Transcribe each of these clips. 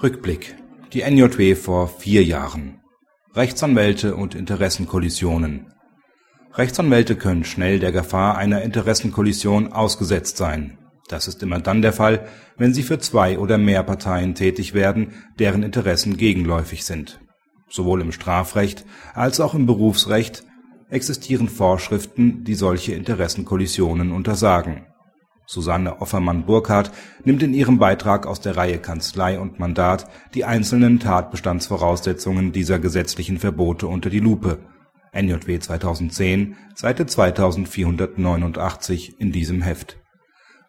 Rückblick. Die NJW vor vier Jahren. Rechtsanwälte und Interessenkollisionen. Rechtsanwälte können schnell der Gefahr einer Interessenkollision ausgesetzt sein. Das ist immer dann der Fall, wenn sie für zwei oder mehr Parteien tätig werden, deren Interessen gegenläufig sind. Sowohl im Strafrecht als auch im Berufsrecht existieren Vorschriften, die solche Interessenkollisionen untersagen Susanne Offermann-Burkhardt nimmt in ihrem Beitrag aus der Reihe Kanzlei und Mandat die einzelnen Tatbestandsvoraussetzungen dieser gesetzlichen Verbote unter die Lupe (NJW 2010, Seite 2489 in diesem Heft).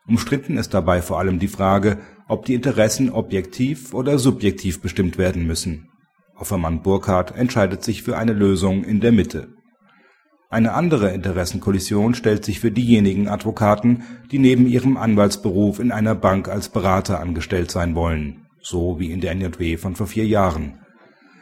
Umstritten ist dabei vor allem die Frage, ob die Interessen objektiv oder subjektiv bestimmt werden müssen. Offermann-Burkhardt entscheidet sich für eine Lösung in der Mitte eine andere Interessenkollision stellt sich für diejenigen Advokaten, die neben ihrem Anwaltsberuf in einer Bank als Berater angestellt sein wollen, so wie in der NJW von vor vier Jahren.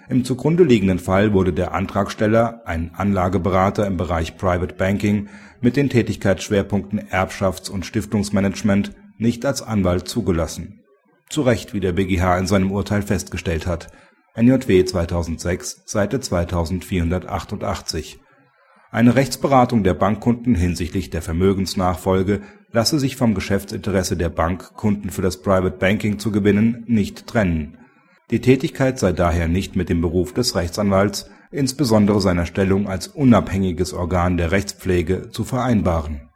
Im zugrunde liegenden Fall wurde der Antragsteller, ein Anlageberater im Bereich Private Banking mit den Tätigkeitsschwerpunkten Erbschafts und Stiftungsmanagement, nicht als Anwalt zugelassen. Zu Recht, wie der BGH in seinem Urteil festgestellt hat (NJW 2006, Seite 2488 eine Rechtsberatung der Bankkunden hinsichtlich der Vermögensnachfolge lasse sich vom Geschäftsinteresse der Bank, Kunden für das Private Banking zu gewinnen, nicht trennen. Die Tätigkeit sei daher nicht mit dem Beruf des Rechtsanwalts, insbesondere seiner Stellung als unabhängiges Organ der Rechtspflege, zu vereinbaren